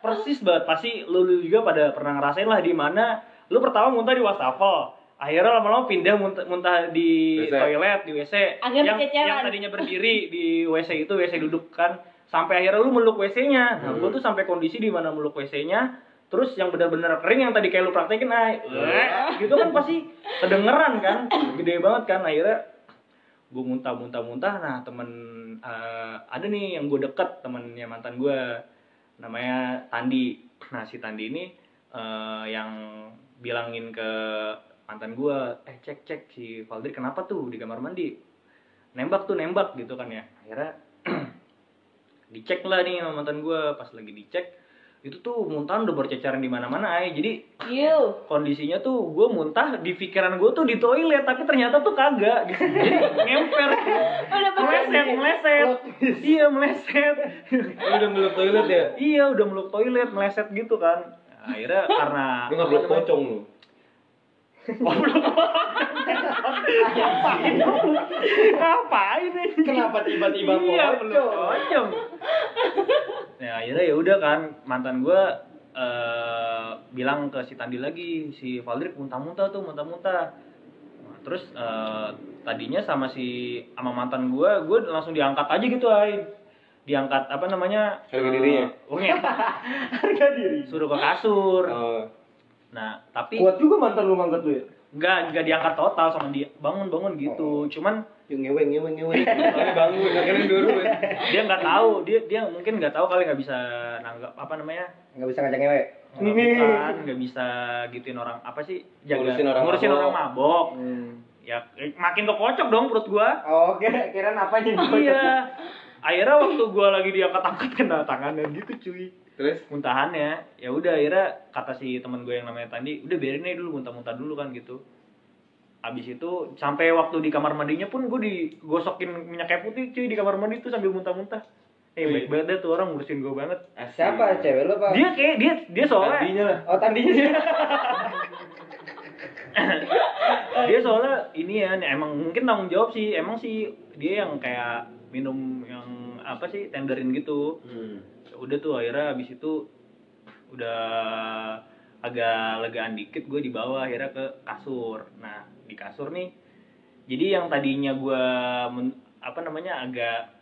Speaker 1: persis banget pasti lu juga pada pernah ngerasain lah di mana lu pertama muntah di wastafel akhirnya lama-lama pindah muntah, muntah di
Speaker 2: WC.
Speaker 1: toilet di WC
Speaker 4: Agak
Speaker 1: yang,
Speaker 4: berceceran.
Speaker 1: yang tadinya berdiri di WC itu WC duduk kan. Sampai akhirnya lu meluk WC-nya nah
Speaker 2: Hmm.
Speaker 1: gua tuh sampai kondisi di mana meluk WC-nya terus yang benar-benar kering yang tadi kayak lu praktekin ay gitu kan pasti kedengeran kan. Gede banget kan. Akhirnya gue muntah muntah muntah. Nah temen eh, ada nih yang gue deket temennya mantan gue namanya Tandi. Nah si Tandi ini eh, yang bilangin ke mantan gue eh cek cek si Valdir kenapa tuh di kamar mandi? Nembak tuh nembak gitu kan ya. Akhirnya dicek lah nih sama mantan gue pas lagi dicek itu tuh muntahan udah berceceran di mana-mana ay. Jadi
Speaker 4: You.
Speaker 1: kondisinya tuh gue muntah di pikiran gue tuh di toilet tapi ternyata tuh kagak di jadi ngemper.
Speaker 4: Udah
Speaker 1: meleset meleset. iya meleset.
Speaker 2: Udah meluk toilet ya?
Speaker 1: iya udah meluk toilet meleset gitu kan. Akhirnya karena
Speaker 2: Lu nggak peluk pocong lu?
Speaker 1: Ngapain ngapain ini
Speaker 3: Kenapa tiba-tiba
Speaker 1: iya
Speaker 3: pocong?
Speaker 1: nah akhirnya ya udah kan mantan gue eh bilang ke si Tandi lagi si Valdrik muntah-muntah tuh muntah-muntah Nah, terus eh, tadinya sama si sama mantan gue gue langsung diangkat aja gitu ay diangkat apa namanya
Speaker 2: Harga dirinya?
Speaker 1: iya.
Speaker 3: Harga diri.
Speaker 1: suruh ke kasur
Speaker 2: Oh.
Speaker 1: Nah tapi
Speaker 3: Kuat juga mantan lu ngangkat lu ya.
Speaker 1: nggak nggak diangkat total sama dia bangun bangun gitu cuman
Speaker 3: Yung ngewe ngewe ngewe.
Speaker 2: Bangun, akhirnya dulu
Speaker 1: dia nggak tahu dia dia mungkin nggak tahu kali nggak bisa nanggap apa namanya
Speaker 3: Enggak bisa ngajak ngewe.
Speaker 1: bukan nggak bisa gituin orang apa sih jaga
Speaker 2: Ngurusin orang
Speaker 1: ngurusin
Speaker 2: mabok.
Speaker 1: orang mabok
Speaker 3: Hmm.
Speaker 1: ya eh, makin kekocok dong perut gua
Speaker 3: Oh, kira kira apa nih?
Speaker 1: iya akhirnya waktu gua lagi diangkat-angkat kena tangannya gitu cuy
Speaker 2: Terus?
Speaker 1: muntahannya ya udah akhirnya kata si teman gue yang namanya Tandi udah biarin aja dulu muntah-muntah dulu kan gitu abis itu sampai waktu di kamar mandinya pun gue digosokin minyak kayu putih cuy di kamar mandi tuh sambil muntah-muntah eh baik banget deh tuh orang ngurusin gue banget
Speaker 3: Siapa cewek lu apa?
Speaker 1: dia kayak dia dia soalnya
Speaker 2: Tadinya lah.
Speaker 3: Oh, tandinya sih.
Speaker 1: dia soalnya ini ya emang mungkin tanggung jawab sih emang sih dia yang kayak minum yang apa sih tenderin gitu
Speaker 2: Hmm.
Speaker 1: Ya udah tuh akhirnya abis itu udah agak legaan dikit gue dibawa akhirnya ke kasur nah di kasur nih jadi yang tadinya gue apa namanya agak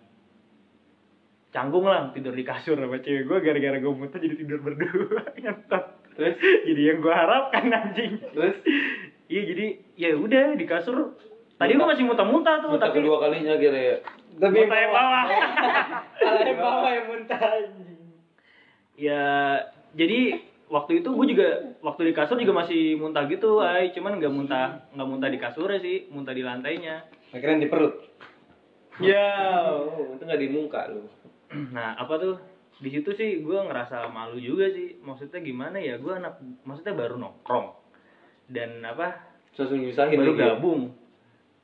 Speaker 1: canggung lah tidur di kasur sama cewek gue gara-gara gue muntah jadi tidur berdua ngentot
Speaker 2: Terus?
Speaker 1: jadi yang gue harapkan anjing
Speaker 2: Terus?
Speaker 1: iya jadi ya udah di kasur tadi gue masih muntah-muntah tuh
Speaker 2: Muntah
Speaker 1: tapi
Speaker 2: kedua kalinya kira ya.
Speaker 3: Tapi
Speaker 1: muntah yang bawah.
Speaker 3: Kalau yang bawah yang muntah anjing.
Speaker 1: ya jadi waktu itu gue juga waktu di kasur juga masih muntah gitu ay. Cuman nggak muntah nggak muntah di kasurnya sih muntah di lantainya.
Speaker 3: Akhirnya di perut.
Speaker 2: Ya, itu nggak di muka lu.
Speaker 1: nah apa tuh? Di situ sih gue ngerasa malu juga sih. Maksudnya gimana ya? Gue anak maksudnya baru nongkrong. Dan apa?
Speaker 2: Nyusahin
Speaker 1: baru
Speaker 2: lagi ya?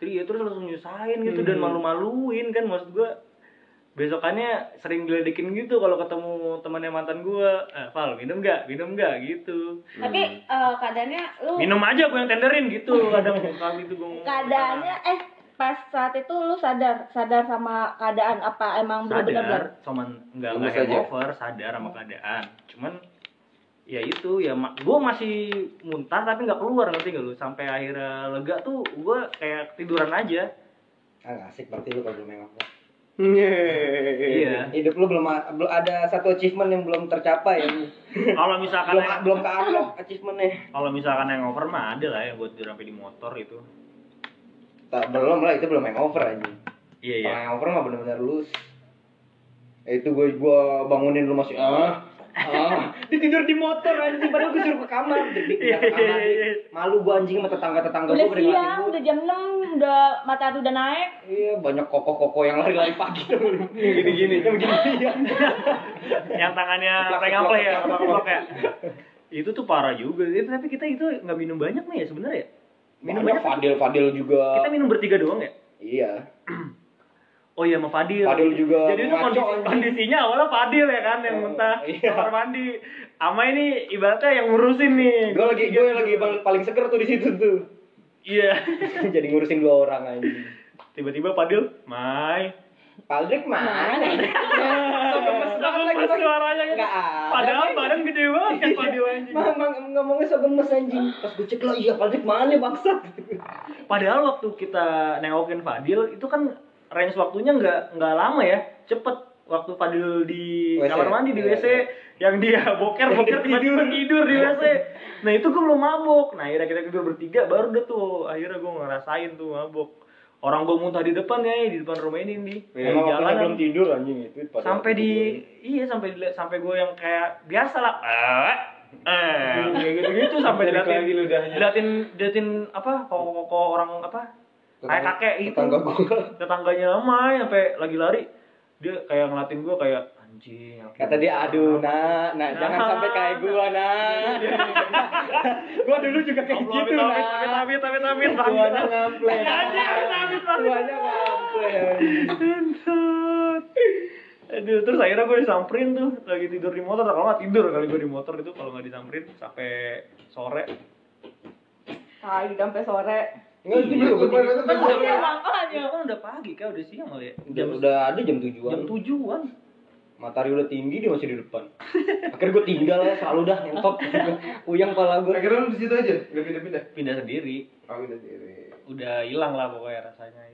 Speaker 1: Istri ya terus langsung nyusahin gitu dan malu-maluin kan maksud gua. Besokannya sering diledekin gitu kalau ketemu temannya mantan gua. Eh, Val minum nggak? Minum nggak? Gitu.
Speaker 4: Tapi eh, keadaannya lu
Speaker 1: minum aja gua yang tenderin gitu. Kadang kami tuh gua
Speaker 4: keadaannya eh pas saat itu lu sadar? Sadar sama keadaan apa? Emang bener-bener
Speaker 1: sadar cuman nggak nggak
Speaker 2: Lemes aja.
Speaker 1: hangover sadar sama keadaan. Cuman ya itu ya ma- gue masih muntah tapi nggak keluar ngerti gak lu sampai akhirnya lega tuh gue kayak tiduran aja
Speaker 3: Ah, asik berarti lu kalau belum hangover.
Speaker 1: iya
Speaker 3: Hidup lu belum belum ada satu achievement yang belum tercapai ya.
Speaker 1: kalau misalkan
Speaker 3: belum belum ke unlock achievementnya.
Speaker 1: kalau misalkan hangover mah ada lah ya buat tidur sampai di motor itu
Speaker 3: Tak, belum lah itu belum hangover anjing.
Speaker 1: iya
Speaker 3: Kalau
Speaker 1: iya
Speaker 3: hangover mah bener-bener lu itu gue gua bangunin lu masih ah ah dia tidur di motor anjing padahal gue suruh ke kamar. Jadi ke kamar dia. malu gue anjing sama tetangga tetangga
Speaker 4: udah
Speaker 3: gue pada ngeliatin
Speaker 4: siang
Speaker 3: gua.
Speaker 4: udah jam 6 udah matahari udah naik.
Speaker 3: Iya banyak koko-koko yang lari-lari pagi. Gini-gini yang begini ya
Speaker 1: yang tangannya pengaple ya
Speaker 3: keplak
Speaker 1: ya. Itu tuh parah juga itu tapi kita itu nggak minum banyak nih ya sebenarnya ya? Minum
Speaker 3: banyak
Speaker 1: banyak
Speaker 3: Fadil Fadil juga.
Speaker 1: Kita minum bertiga doang ya?
Speaker 3: Iya
Speaker 1: Oh iya sama Fadil.
Speaker 3: Fadil juga
Speaker 1: Jadi itu kondisi, kondisinya awalnya Fadil ya kan yang
Speaker 3: Oh,
Speaker 1: muntah
Speaker 3: iya.
Speaker 1: kamar mandi. Ama ini ibaratnya yang ngurusin nih.
Speaker 3: gue lagi gue lagi paling, paling seger tuh di situ tuh
Speaker 1: Iya.
Speaker 3: jadi ngurusin dua orang anjing
Speaker 1: Tiba-tiba Fadil, Mai.
Speaker 3: Paldrik mana?
Speaker 1: Gemes
Speaker 3: lagi,
Speaker 1: suaranya gitu.
Speaker 3: Nggak ada,
Speaker 1: Padahal
Speaker 3: Bang.
Speaker 1: badan gede banget kan Fadil anjing.
Speaker 3: Mang, mang, ngomongnya so gemes anjing. Pas gue cek lah, iya Paldrik mana bangsat?
Speaker 1: Padahal waktu kita nengokin Fadil itu kan range waktunya nggak nggak lama ya, cepet. Waktu Fadil di
Speaker 3: WC.
Speaker 1: kamar mandi di
Speaker 3: Iya,
Speaker 1: WC,
Speaker 3: iya.
Speaker 1: yang dia boker boker tiba-tiba tidur di WC. Nah itu gue belum mabuk. Nah akhirnya kita tidur bertiga baru deh tuh. Akhirnya gue ngerasain tuh mabuk. Orang gue muntah di depan ya, di depan rumah ini nih. Di
Speaker 3: Emang waktunya
Speaker 1: jalanan.
Speaker 3: belum tidur anjing itu. pada
Speaker 1: sampai di
Speaker 3: tidur.
Speaker 1: iya sampai di, sampai gue yang kayak biasa lah eh eh kayak gitu gitu sampai diliatin diliatin diliatin apa koko orang apa kayak kakek itu
Speaker 3: Tetangga
Speaker 1: tetangganya lama sampai lagi lari dia kayak ngelatin gue kayak anjing
Speaker 3: Kata dia, aduh nak, nak jangan
Speaker 1: Nah.
Speaker 3: sampai kayak gua nak. gua dulu juga kayak
Speaker 1: Amit,
Speaker 3: gitu nak.
Speaker 1: amit, amit, amit.
Speaker 3: Tuanya ngample.
Speaker 1: Anjing, amit, amit, amit.
Speaker 3: Tuanya ngample. anjing.
Speaker 1: Bentut. Aduh, terus akhirnya gue disamperin tuh lagi tidur di motor. Kalau nggak tidur kali gue di motor itu kalau nggak disamperin sampai sore.
Speaker 4: Kali sampai sore.
Speaker 3: Enggak itu juga gua tidur.
Speaker 4: Kan
Speaker 1: Udah-
Speaker 4: iya makanya.
Speaker 1: kan udah pagi kayak udah siang kali ya.
Speaker 3: Udah, udah ada jam tujuan.
Speaker 1: jam tujuan.
Speaker 3: Matahari udah tinggi dia masih di depan. Akhirnya gue tinggal ya selalu dah nyentot. Uyang pala gue.
Speaker 2: Akhirnya lu di situ aja, nggak pindah-pindah.
Speaker 1: Pindah sendiri.
Speaker 2: Oh, pindah sendiri.
Speaker 1: Udah hilang lah pokoknya rasanya gitu.